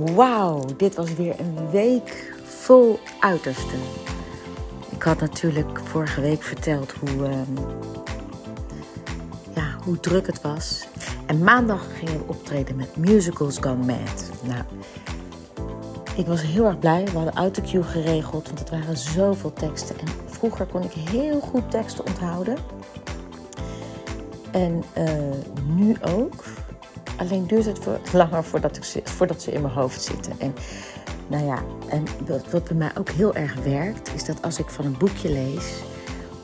Wauw, dit was weer een week vol uitersten. Ik had natuurlijk vorige week verteld hoe, ehm, ja, hoe druk het was. En maandag gingen we optreden met Musicals Gone Mad. Nou, ik was heel erg blij. We hadden autocue geregeld, want het waren zoveel teksten. En vroeger kon ik heel goed teksten onthouden. En uh, nu ook. Alleen duurt het voor, langer voordat, ik, voordat ze in mijn hoofd zitten. En nou ja, en wat, wat bij mij ook heel erg werkt, is dat als ik van een boekje lees,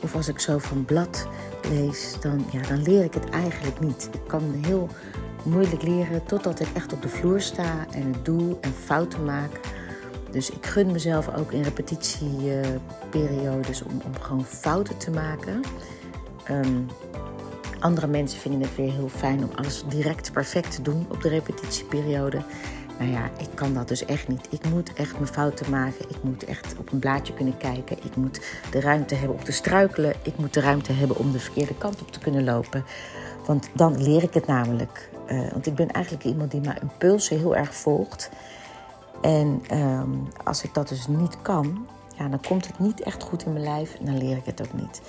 of als ik zo van blad lees, dan, ja, dan leer ik het eigenlijk niet. Ik kan heel moeilijk leren totdat ik echt op de vloer sta en het doe en fouten maak. Dus ik gun mezelf ook in repetitieperiodes om, om gewoon fouten te maken. Um, andere mensen vinden het weer heel fijn om alles direct perfect te doen op de repetitieperiode. Nou ja, ik kan dat dus echt niet. Ik moet echt mijn fouten maken. Ik moet echt op een blaadje kunnen kijken. Ik moet de ruimte hebben om te struikelen. Ik moet de ruimte hebben om de verkeerde kant op te kunnen lopen. Want dan leer ik het namelijk. Uh, want ik ben eigenlijk iemand die mijn impulsen heel erg volgt. En um, als ik dat dus niet kan, ja, dan komt het niet echt goed in mijn lijf en dan leer ik het ook niet.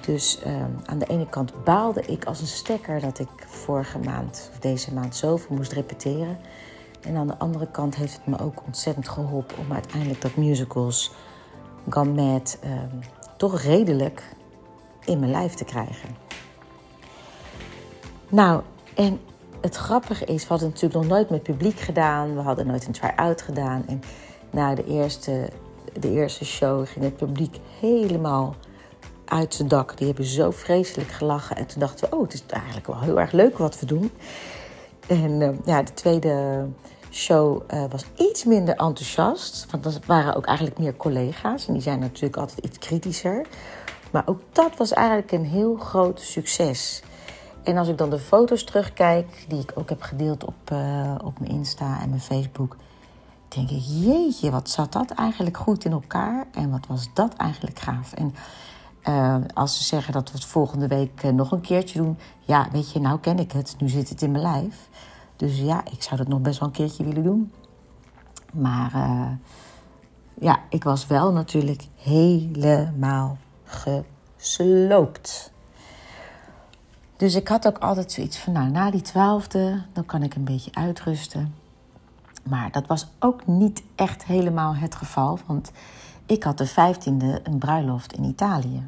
Dus um, aan de ene kant baalde ik als een stekker dat ik vorige maand of deze maand zoveel moest repeteren. En aan de andere kant heeft het me ook ontzettend geholpen om uiteindelijk dat musicals Mad um, toch redelijk in mijn lijf te krijgen. Nou, en het grappige is, we hadden natuurlijk nog nooit met publiek gedaan. We hadden nooit een try-out gedaan. En na de eerste, de eerste show ging het publiek helemaal uit zijn dak. Die hebben zo vreselijk gelachen. En toen dachten we, oh, het is eigenlijk wel heel erg leuk wat we doen. En uh, ja, de tweede show uh, was iets minder enthousiast. Want dat waren ook eigenlijk meer collega's. En die zijn natuurlijk altijd iets kritischer. Maar ook dat was eigenlijk een heel groot succes. En als ik dan de foto's terugkijk, die ik ook heb gedeeld op, uh, op mijn Insta en mijn Facebook, denk ik, jeetje, wat zat dat eigenlijk goed in elkaar en wat was dat eigenlijk gaaf. En uh, als ze zeggen dat we het volgende week uh, nog een keertje doen, ja, weet je, nou ken ik het, nu zit het in mijn lijf. Dus ja, ik zou dat nog best wel een keertje willen doen. Maar ja, ik was wel natuurlijk helemaal gesloopt. Dus ik had ook altijd zoiets van, nou, na die twaalfde, dan kan ik een beetje uitrusten. Maar dat was ook niet echt helemaal het geval, want ik had de vijftiende een bruiloft in Italië.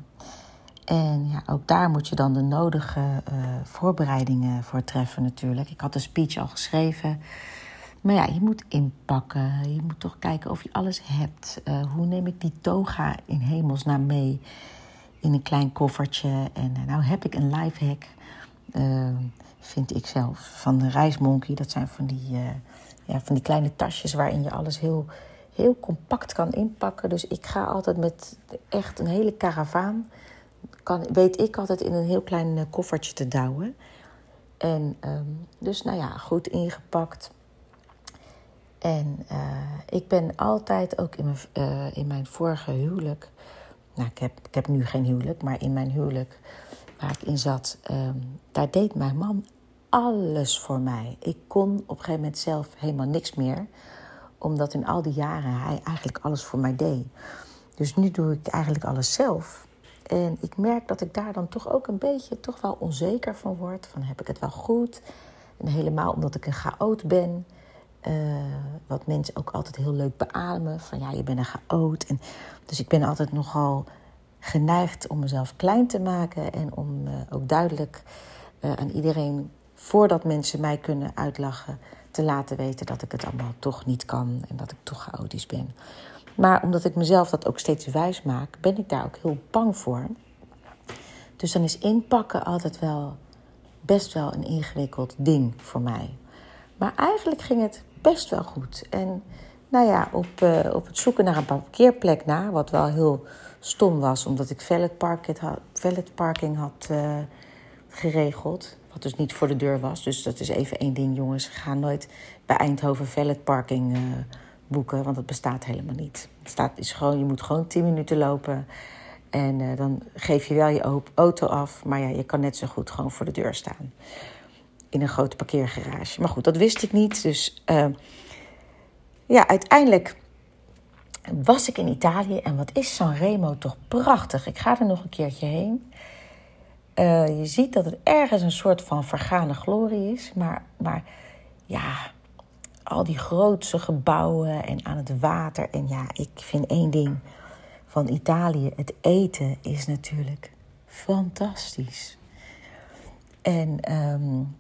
En ja, ook daar moet je dan de nodige uh, voorbereidingen voor treffen natuurlijk. Ik had de speech al geschreven. Maar ja, je moet inpakken. Je moet toch kijken of je alles hebt. Uh, hoe neem ik die toga in hemelsnaam mee? In een klein koffertje. En uh, nou heb ik een life hack. vind ik zelf. Van de reismonkey. Dat zijn van die, ja, van die kleine tasjes waarin je alles heel, heel compact kan inpakken. Dus ik ga altijd met echt een hele karavaan kan, weet ik altijd in een heel klein eh, koffertje te douwen. En um, dus nou ja, goed ingepakt. En uh, ik ben altijd ook in mijn, uh, in mijn vorige huwelijk. Nou, ik heb, ik heb nu geen huwelijk, maar in mijn huwelijk waar ik in zat, um, daar deed mijn man alles voor mij. Ik kon op een gegeven moment zelf helemaal niks meer, omdat in al die jaren hij eigenlijk alles voor mij deed. Dus nu doe ik eigenlijk alles zelf. En ik merk dat ik daar dan toch ook een beetje toch wel onzeker van word. Van heb ik het wel goed? En helemaal omdat ik een chaot ben. Uh, wat mensen ook altijd heel leuk beamen. Van ja, je bent een chaot. En, dus ik ben altijd nogal geneigd om mezelf klein te maken. En om uh, ook duidelijk uh, aan iedereen, voordat mensen mij kunnen uitlachen, te laten weten dat ik het allemaal toch niet kan. En dat ik toch chaotisch ben. Maar omdat ik mezelf dat ook steeds wijs maak, ben ik daar ook heel bang voor. Dus dan is inpakken altijd wel best wel een ingewikkeld ding voor mij. Maar eigenlijk ging het best wel goed. En nou ja, op, uh, op het zoeken naar een parkeerplek na, wat wel heel stom was, omdat ik valet parking had, parking had uh, geregeld. Wat dus niet voor de deur was. Dus dat is even één ding, jongens. Ga nooit bij Eindhoven valet parking uh, boeken, want dat bestaat helemaal niet. Het staat, is gewoon, je moet gewoon 10 minuten lopen en uh, dan geef je wel je auto af, maar ja, je kan net zo goed gewoon voor de deur staan. In een grote parkeergarage. Maar goed, dat wist ik niet. Dus uh, ja, uiteindelijk was ik in Italië en wat is Sanremo toch prachtig. Ik ga er nog een keertje heen. Uh, je ziet dat het ergens een soort van vergane glorie is, maar, maar ja, al die grootse gebouwen en aan het water. En ja, ik vind één ding van Italië: het eten is natuurlijk fantastisch. En um,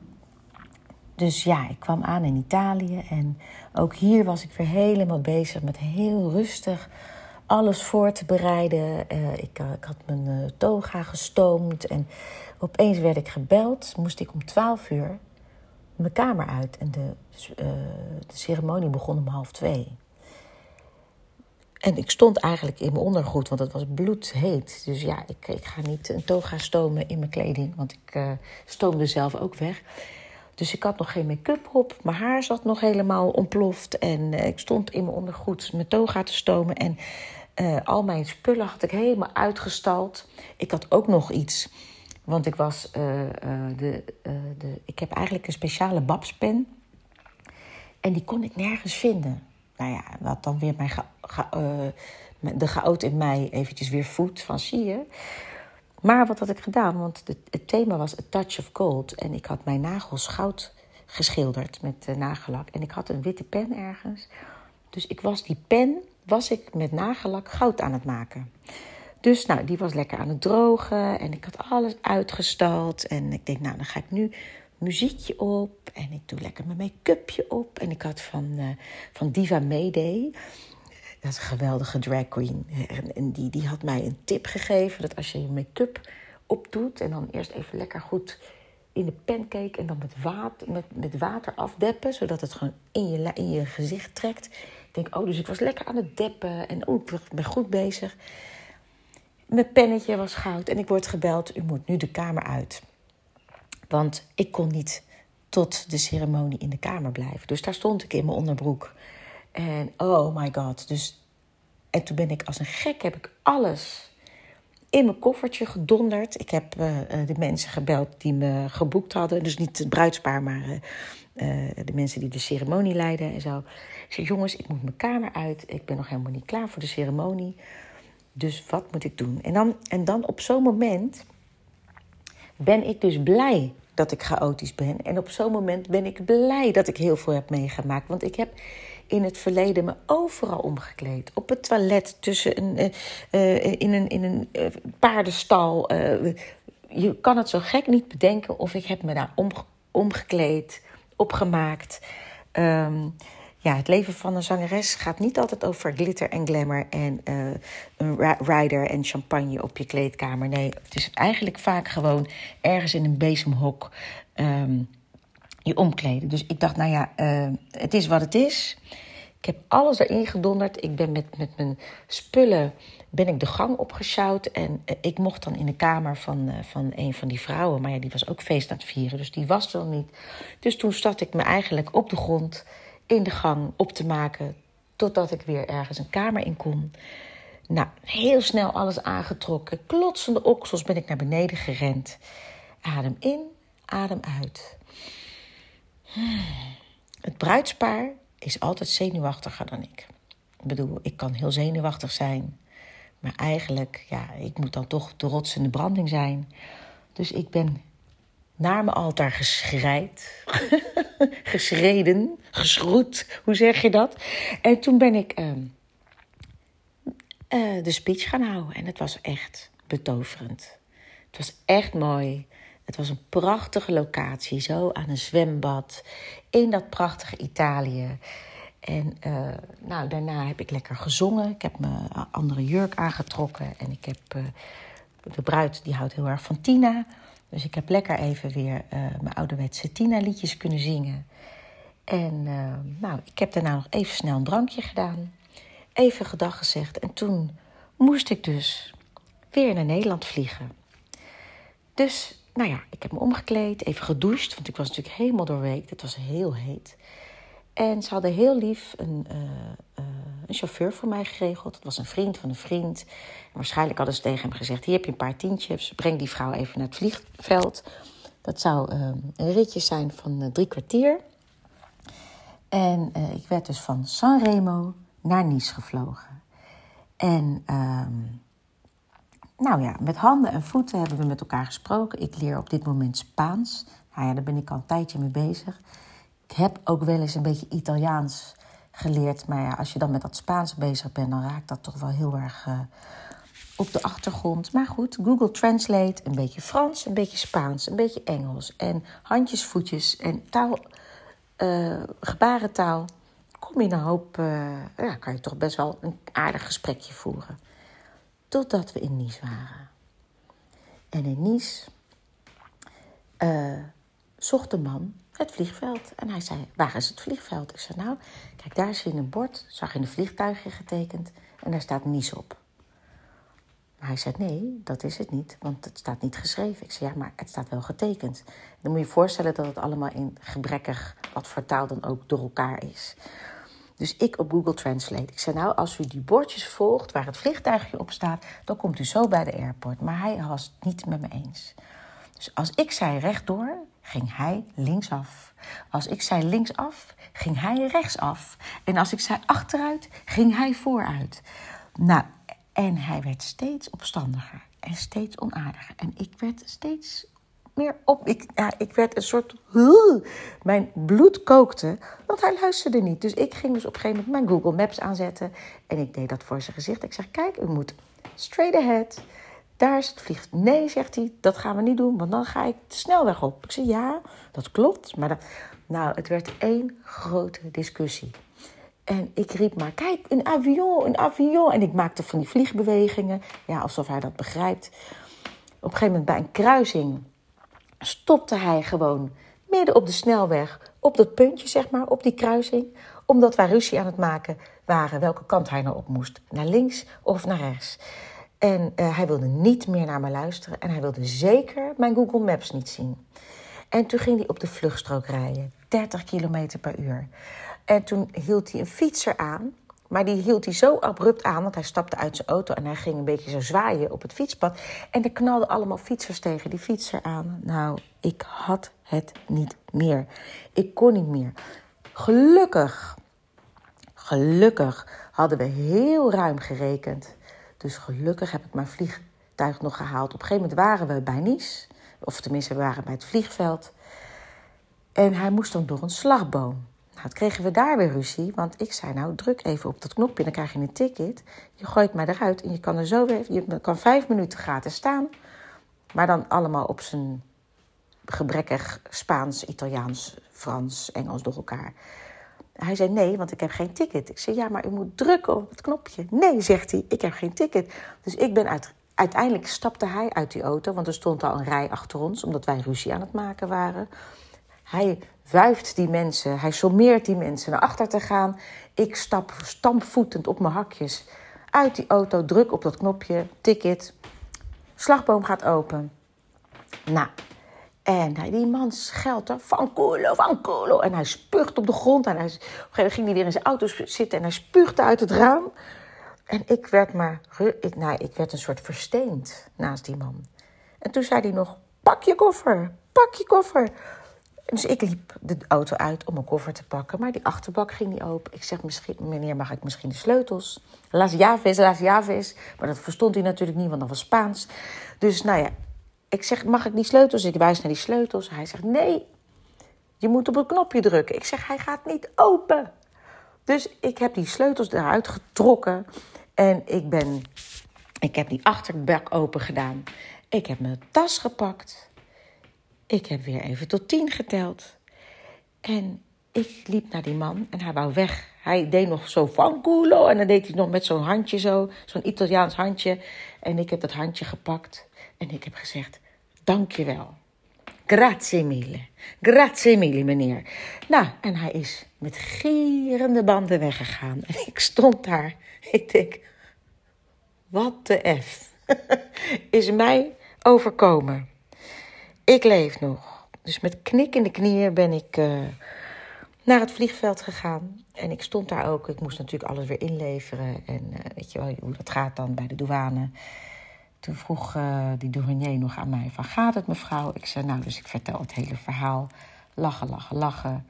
dus ja, ik kwam aan in Italië en ook hier was ik weer helemaal bezig met heel rustig alles voor te bereiden. Uh, ik, uh, ik, had mijn uh, toga gestoomd en opeens werd ik gebeld. Moest ik om 12 uur mijn kamer uit en de, de ceremonie begon om half twee. En ik stond eigenlijk in mijn ondergoed, want het was bloedheet. Dus ja, ik, ik ga niet een toga stomen in mijn kleding, want ik stoomde zelf ook weg. Dus ik had nog geen make-up op. Mijn haar zat nog helemaal ontploft. En ik stond in mijn ondergoed mijn toga te stomen. En uh, al mijn spullen had ik helemaal uitgestald. Ik had ook nog iets. Want ik was. Uh, de, de, ik heb eigenlijk een speciale babspen. En die kon ik nergens vinden. Nou ja, wat dan weer mijn de chaot in mij eventjes weer voedt. Van zie je. Maar wat had ik gedaan? Want het, thema was A Touch of Gold. En ik had mijn nagels goud geschilderd met nagellak. En ik had een witte pen ergens. Dus ik was die pen was ik met nagellak goud aan het maken. Dus nou, die was lekker aan het drogen. En ik had alles uitgestald. En ik denk, nou, dan ga ik nu muziekje op. En ik doe lekker mijn make-upje op. En ik had van, uh, van Diva Mayday dat is een geweldige drag queen. En die, die had mij een tip gegeven dat als je je make-up opdoet en dan eerst even lekker goed in de pancake en dan met water, met, met water afdeppen, zodat het gewoon in je, in je gezicht trekt. Ik denk, oh, dus ik was lekker aan het deppen en oh, ik ben goed bezig. Mijn pennetje was goud en ik word gebeld, u moet nu de kamer uit. Want ik kon niet tot de ceremonie in de kamer blijven. Dus daar stond ik in mijn onderbroek. En oh my god. Dus, en toen ben ik als een gek, heb ik alles in mijn koffertje gedonderd. Ik heb uh, de mensen gebeld die me geboekt hadden. Dus niet het bruidspaar, maar uh, de mensen die de ceremonie leiden en zo. Ik zei, jongens, ik moet mijn kamer uit. Ik ben nog helemaal niet klaar voor de ceremonie. Dus wat moet ik doen? En dan, en dan op zo'n moment ben ik dus blij dat ik chaotisch ben. En op zo'n moment ben ik blij dat ik heel veel heb meegemaakt. Want ik heb in het verleden me overal omgekleed. Op het toilet, tussen een, uh, in een, in een paardenstal. Je kan het zo gek niet bedenken of ik heb me daar om, omgekleed, opgemaakt. Um, ja, het leven van een zangeres gaat niet altijd over glitter en glamour en een rider en champagne op je kleedkamer. Nee, het is eigenlijk vaak gewoon ergens in een bezemhok. Um, je omkleden. Dus ik dacht, nou ja, uh, het is wat het is. Ik heb alles erin gedonderd. Ik ben met, met mijn spullen ben ik de gang opgesjouwd. En uh, ik mocht dan in de kamer van, uh, van een van die vrouwen. Maar ja, die was ook feest aan het vieren. Dus die was er niet. Dus toen zat ik me eigenlijk op de grond in de gang op te maken. Totdat ik weer ergens een kamer in kon. Nou, heel snel alles aangetrokken. Klotsende oksels ben ik naar beneden gerend. Adem in, adem uit. Het bruidspaar is altijd zenuwachtiger dan ik. Ik bedoel, ik kan heel zenuwachtig zijn. Maar eigenlijk, ja, ik moet dan toch de rots in de branding zijn. Dus ik ben naar mijn altaar geschreid. Geschreden, geschroet, hoe zeg je dat? En toen ben ik uh, uh, de speech gaan houden. En het was echt betoverend. Het was echt mooi. Het was een prachtige locatie, zo aan een zwembad in dat prachtige Italië. En uh, nou, daarna heb ik lekker gezongen. Ik heb mijn andere jurk aangetrokken. En ik heb uh, de bruid, die houdt heel erg van Tina. Dus ik heb lekker even weer uh, mijn ouderwetse Tina-liedjes kunnen zingen. En nou, ik heb daarna nog even snel een drankje gedaan. Even gedag gezegd. En toen moest ik dus weer naar Nederland vliegen. Dus nou ja, ik heb me omgekleed, even gedoucht, want ik was natuurlijk helemaal doorweekt. Het was heel heet. En ze hadden heel lief een, uh, uh, een chauffeur voor mij geregeld. Dat was een vriend van een vriend. En waarschijnlijk hadden ze tegen hem gezegd: Hier heb je een paar tientjes. Breng die vrouw even naar het vliegveld. Dat zou uh, een ritje zijn van drie kwartier. En ik werd dus van Sanremo naar Nice gevlogen. En ehm, nou ja, met handen en voeten hebben we met elkaar gesproken. Ik leer op dit moment Spaans. Nou ja, daar ben ik al een tijdje mee bezig. Ik heb ook wel eens een beetje Italiaans geleerd. Maar ja, als je dan met dat Spaans bezig bent, dan raakt dat toch wel heel erg uh, op de achtergrond. Maar goed, Google Translate, een beetje Frans, een beetje Spaans, een beetje Engels. En handjes, voetjes en taal, uh, gebarentaal. Kom je een hoop, uh, ja, kan je toch best wel een aardig gesprekje voeren. Totdat we in Nice waren. En in Nice uh, zocht de man het vliegveld. En hij zei, waar is het vliegveld? Ik zei, nou, kijk, daar zie je een bord. Zag je een vliegtuigje getekend. En daar staat Nice op. Maar hij zei, nee, dat is het niet, want het staat niet geschreven. Ik zei, ja, maar het staat wel getekend. Dan moet je je voorstellen dat het allemaal in gebrekkig, wat voor taal dan ook, door elkaar is. Dus ik op Google Translate. Ik zei, nou, als u die bordjes volgt waar het vliegtuigje op staat, dan komt u zo bij de airport. Maar hij was het niet met me eens. Dus als ik zei rechtdoor, ging hij linksaf. Als ik zei linksaf, ging hij rechtsaf. En als ik zei achteruit, ging hij vooruit. Nou, en hij werd steeds opstandiger en steeds onaardiger. En ik werd steeds meer op. Ik, ja, ik werd een soort. Mijn bloed kookte, want hij luisterde niet. Dus ik ging dus op een gegeven moment mijn Google Maps aanzetten. En ik deed dat voor zijn gezicht. Ik zeg: Kijk, u moet straight ahead. Daar is het vliegtuig. Nee, zegt hij, dat gaan we niet doen, want dan ga ik de snelweg op. Ik zeg: Ja, dat klopt. Maar dat... nou, het werd één grote discussie. En ik riep maar, kijk, een avion, een avion. En ik maakte van die vliegbewegingen, ja, alsof hij dat begrijpt. Op een gegeven moment bij een kruising stopte hij gewoon midden op de snelweg, op dat puntje, zeg maar, op die kruising. Omdat wij ruzie aan het maken waren welke kant hij nou op moest. Naar links of naar rechts. En uh, hij wilde niet meer naar me luisteren. En hij wilde zeker mijn Google Maps niet zien. En toen ging hij op de vluchtstrook rijden. 30 km per uur. En toen hield hij een fietser aan. Maar die hield hij zo abrupt aan, want hij stapte uit zijn auto en hij ging een beetje zo zwaaien op het fietspad. En er knalden allemaal fietsers tegen die fietser aan. Nou, ik had het niet meer. Ik kon niet meer. Gelukkig, gelukkig hadden we heel ruim gerekend. Dus gelukkig heb ik mijn vliegtuig nog gehaald. Op een gegeven moment waren we bij Nice. Of tenminste, we waren bij het vliegveld. En hij moest dan door een slagboom. Nou, kregen we daar weer ruzie, want ik zei nou, druk even op dat knopje, dan krijg je een ticket. Je gooit mij eruit en je kan er zo weer, je kan vijf minuten gratis staan. Maar dan allemaal op zijn gebrekkig Spaans, Italiaans, Frans, Engels door elkaar. Hij zei nee, want ik heb geen ticket. Ik zei ja, maar u moet drukken op het knopje. Nee, zegt hij, ik heb geen ticket. Dus ik ben uit, uiteindelijk stapte hij uit die auto, want er stond al een rij achter ons, omdat wij ruzie aan het maken waren. Hij wuift die mensen, hij sommeert die mensen naar achter te gaan. Ik stap stampvoetend op mijn hakjes uit die auto, druk op dat knopje, ticket. Slagboom gaat open. Nou, en die man scheldt er, van culo, van culo. En hij spuugt op de grond. En hij, op een gegeven moment ging hij weer in zijn auto zitten en hij spuugde uit het raam. En ik werd maar, ik, nou, ik werd een soort versteend naast die man. En toen zei hij nog, pak je koffer, pak je koffer. Dus ik liep de auto uit om mijn koffer te pakken. Maar die achterbak ging niet open. Ik zeg, misschien, meneer, mag ik misschien de sleutels? Las llaves, las llaves. Maar dat verstond hij natuurlijk niet, want dat was Spaans. Dus nou ja, ik zeg, mag ik die sleutels? Ik wijs naar die sleutels. Hij zegt, nee, je moet op een knopje drukken. Ik zeg, hij gaat niet open. Dus ik heb die sleutels eruit getrokken. En ik ben, ik heb die achterbak open gedaan. Ik heb mijn tas gepakt. Ik heb weer even tot tien geteld. En ik liep naar die man en hij wou weg. Hij deed nog zo van culo en dan deed hij nog met zo'n handje zo, zo'n Italiaans handje. En ik heb dat handje gepakt en ik heb gezegd, dankjewel. Grazie mille. Grazie mille, meneer. Nou, en hij is met gierende banden weggegaan. En ik stond daar. Ik denk, wat de F is mij overkomen. Ik leef nog. Dus met knik in de knieën ben ik uh, naar het vliegveld gegaan. En ik stond daar ook. Ik moest natuurlijk alles weer inleveren. En uh, weet je wel hoe dat gaat dan bij de douane. Toen vroeg uh, die douanier nog aan mij van... Gaat het mevrouw? Ik zei nou, dus ik vertel het hele verhaal. Lachen, lachen, lachen.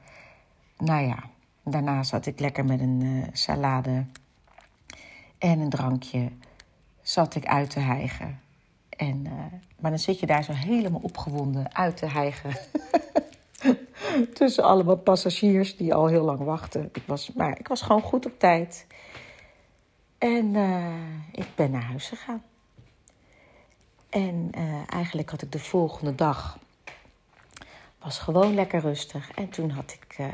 Nou ja, Daarna zat ik lekker met een salade en een drankje. Zat ik uit te hijgen. En, uh, maar dan zit je daar zo helemaal opgewonden uit te hijgen. Tussen allemaal passagiers die al heel lang wachten. Ik was, maar ik was gewoon goed op tijd. En uh, ik ben naar huis gegaan. En uh, eigenlijk had ik de volgende dag. Was gewoon lekker rustig. En toen had ik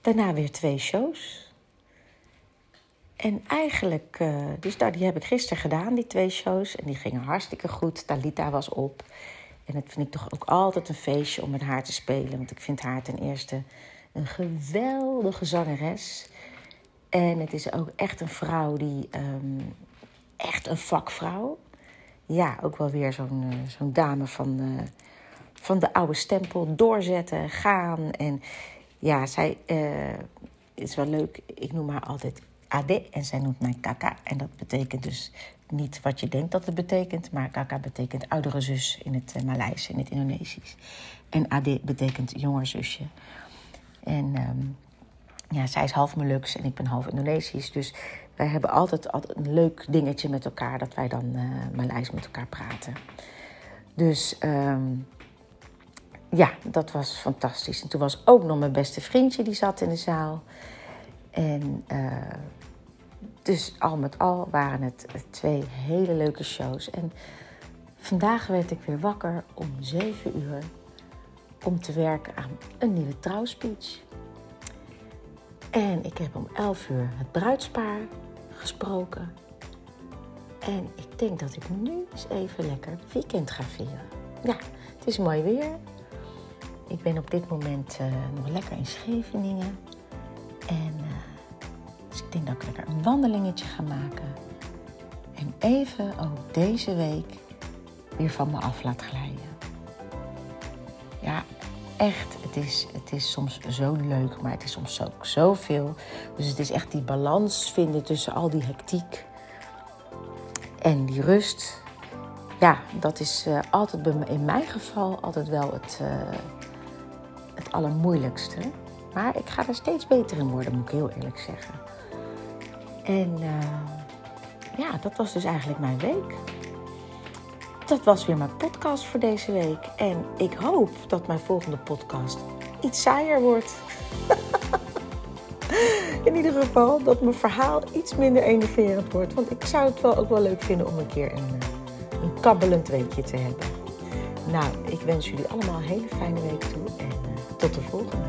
daarna weer twee shows. En eigenlijk, dus daar, die heb ik gisteren gedaan, die twee shows. En die gingen hartstikke goed. Talita was op. En dat vind ik toch ook altijd een feestje om met haar te spelen. Want ik vind haar ten eerste een geweldige zangeres. En het is ook echt een vrouw die. Um, echt een vakvrouw. Ja, ook wel weer zo'n uh, zo'n dame van, uh, van de oude stempel. Doorzetten, gaan. En ja, zij uh, is wel leuk. Ik noem haar altijd Ade en zij noemt mij Kaka. En dat betekent dus niet wat je denkt dat het betekent, maar Kaka betekent oudere zus in het Maleis, in het Indonesisch. En Ade betekent jonger zusje. En um, ja, zij is half Molux en ik ben half Indonesisch. Dus wij hebben altijd, altijd een leuk dingetje met elkaar dat wij dan uh, Maleis met elkaar praten. Dus um, ja, dat was fantastisch. En toen was ook nog mijn beste vriendje die zat in de zaal. En uh, dus al met al waren het twee hele leuke shows. En vandaag werd ik weer wakker om 7 uur om te werken aan een nieuwe trouwspeech. En ik heb om 11 uur het bruidspaar gesproken. En ik denk dat ik nu eens even lekker weekend ga vieren. Ja, het is mooi weer. Ik ben op dit moment uh, nog lekker in Scheveningen. En uh, dus ik lekker een wandelingetje ga maken. En even ook deze week weer van me af laat glijden. Ja, echt, het is, het is soms zo leuk, maar het is soms ook zoveel. Dus het is echt die balans vinden tussen al die hectiek en die rust. Ja, dat is uh, altijd in mijn geval altijd wel het, uh, het allermoeilijkste. Maar ik ga er steeds beter in worden, moet ik heel eerlijk zeggen. En uh, ja, dat was dus eigenlijk mijn week. Dat was weer mijn podcast voor deze week. En ik hoop dat mijn volgende podcast iets saaier wordt. In ieder geval dat mijn verhaal iets minder enerverend wordt. Want ik zou het wel ook wel leuk vinden om een keer een, eh, een kabbelend weekje te hebben. Nou, ik wens jullie allemaal een hele fijne week toe en uh, tot de volgende.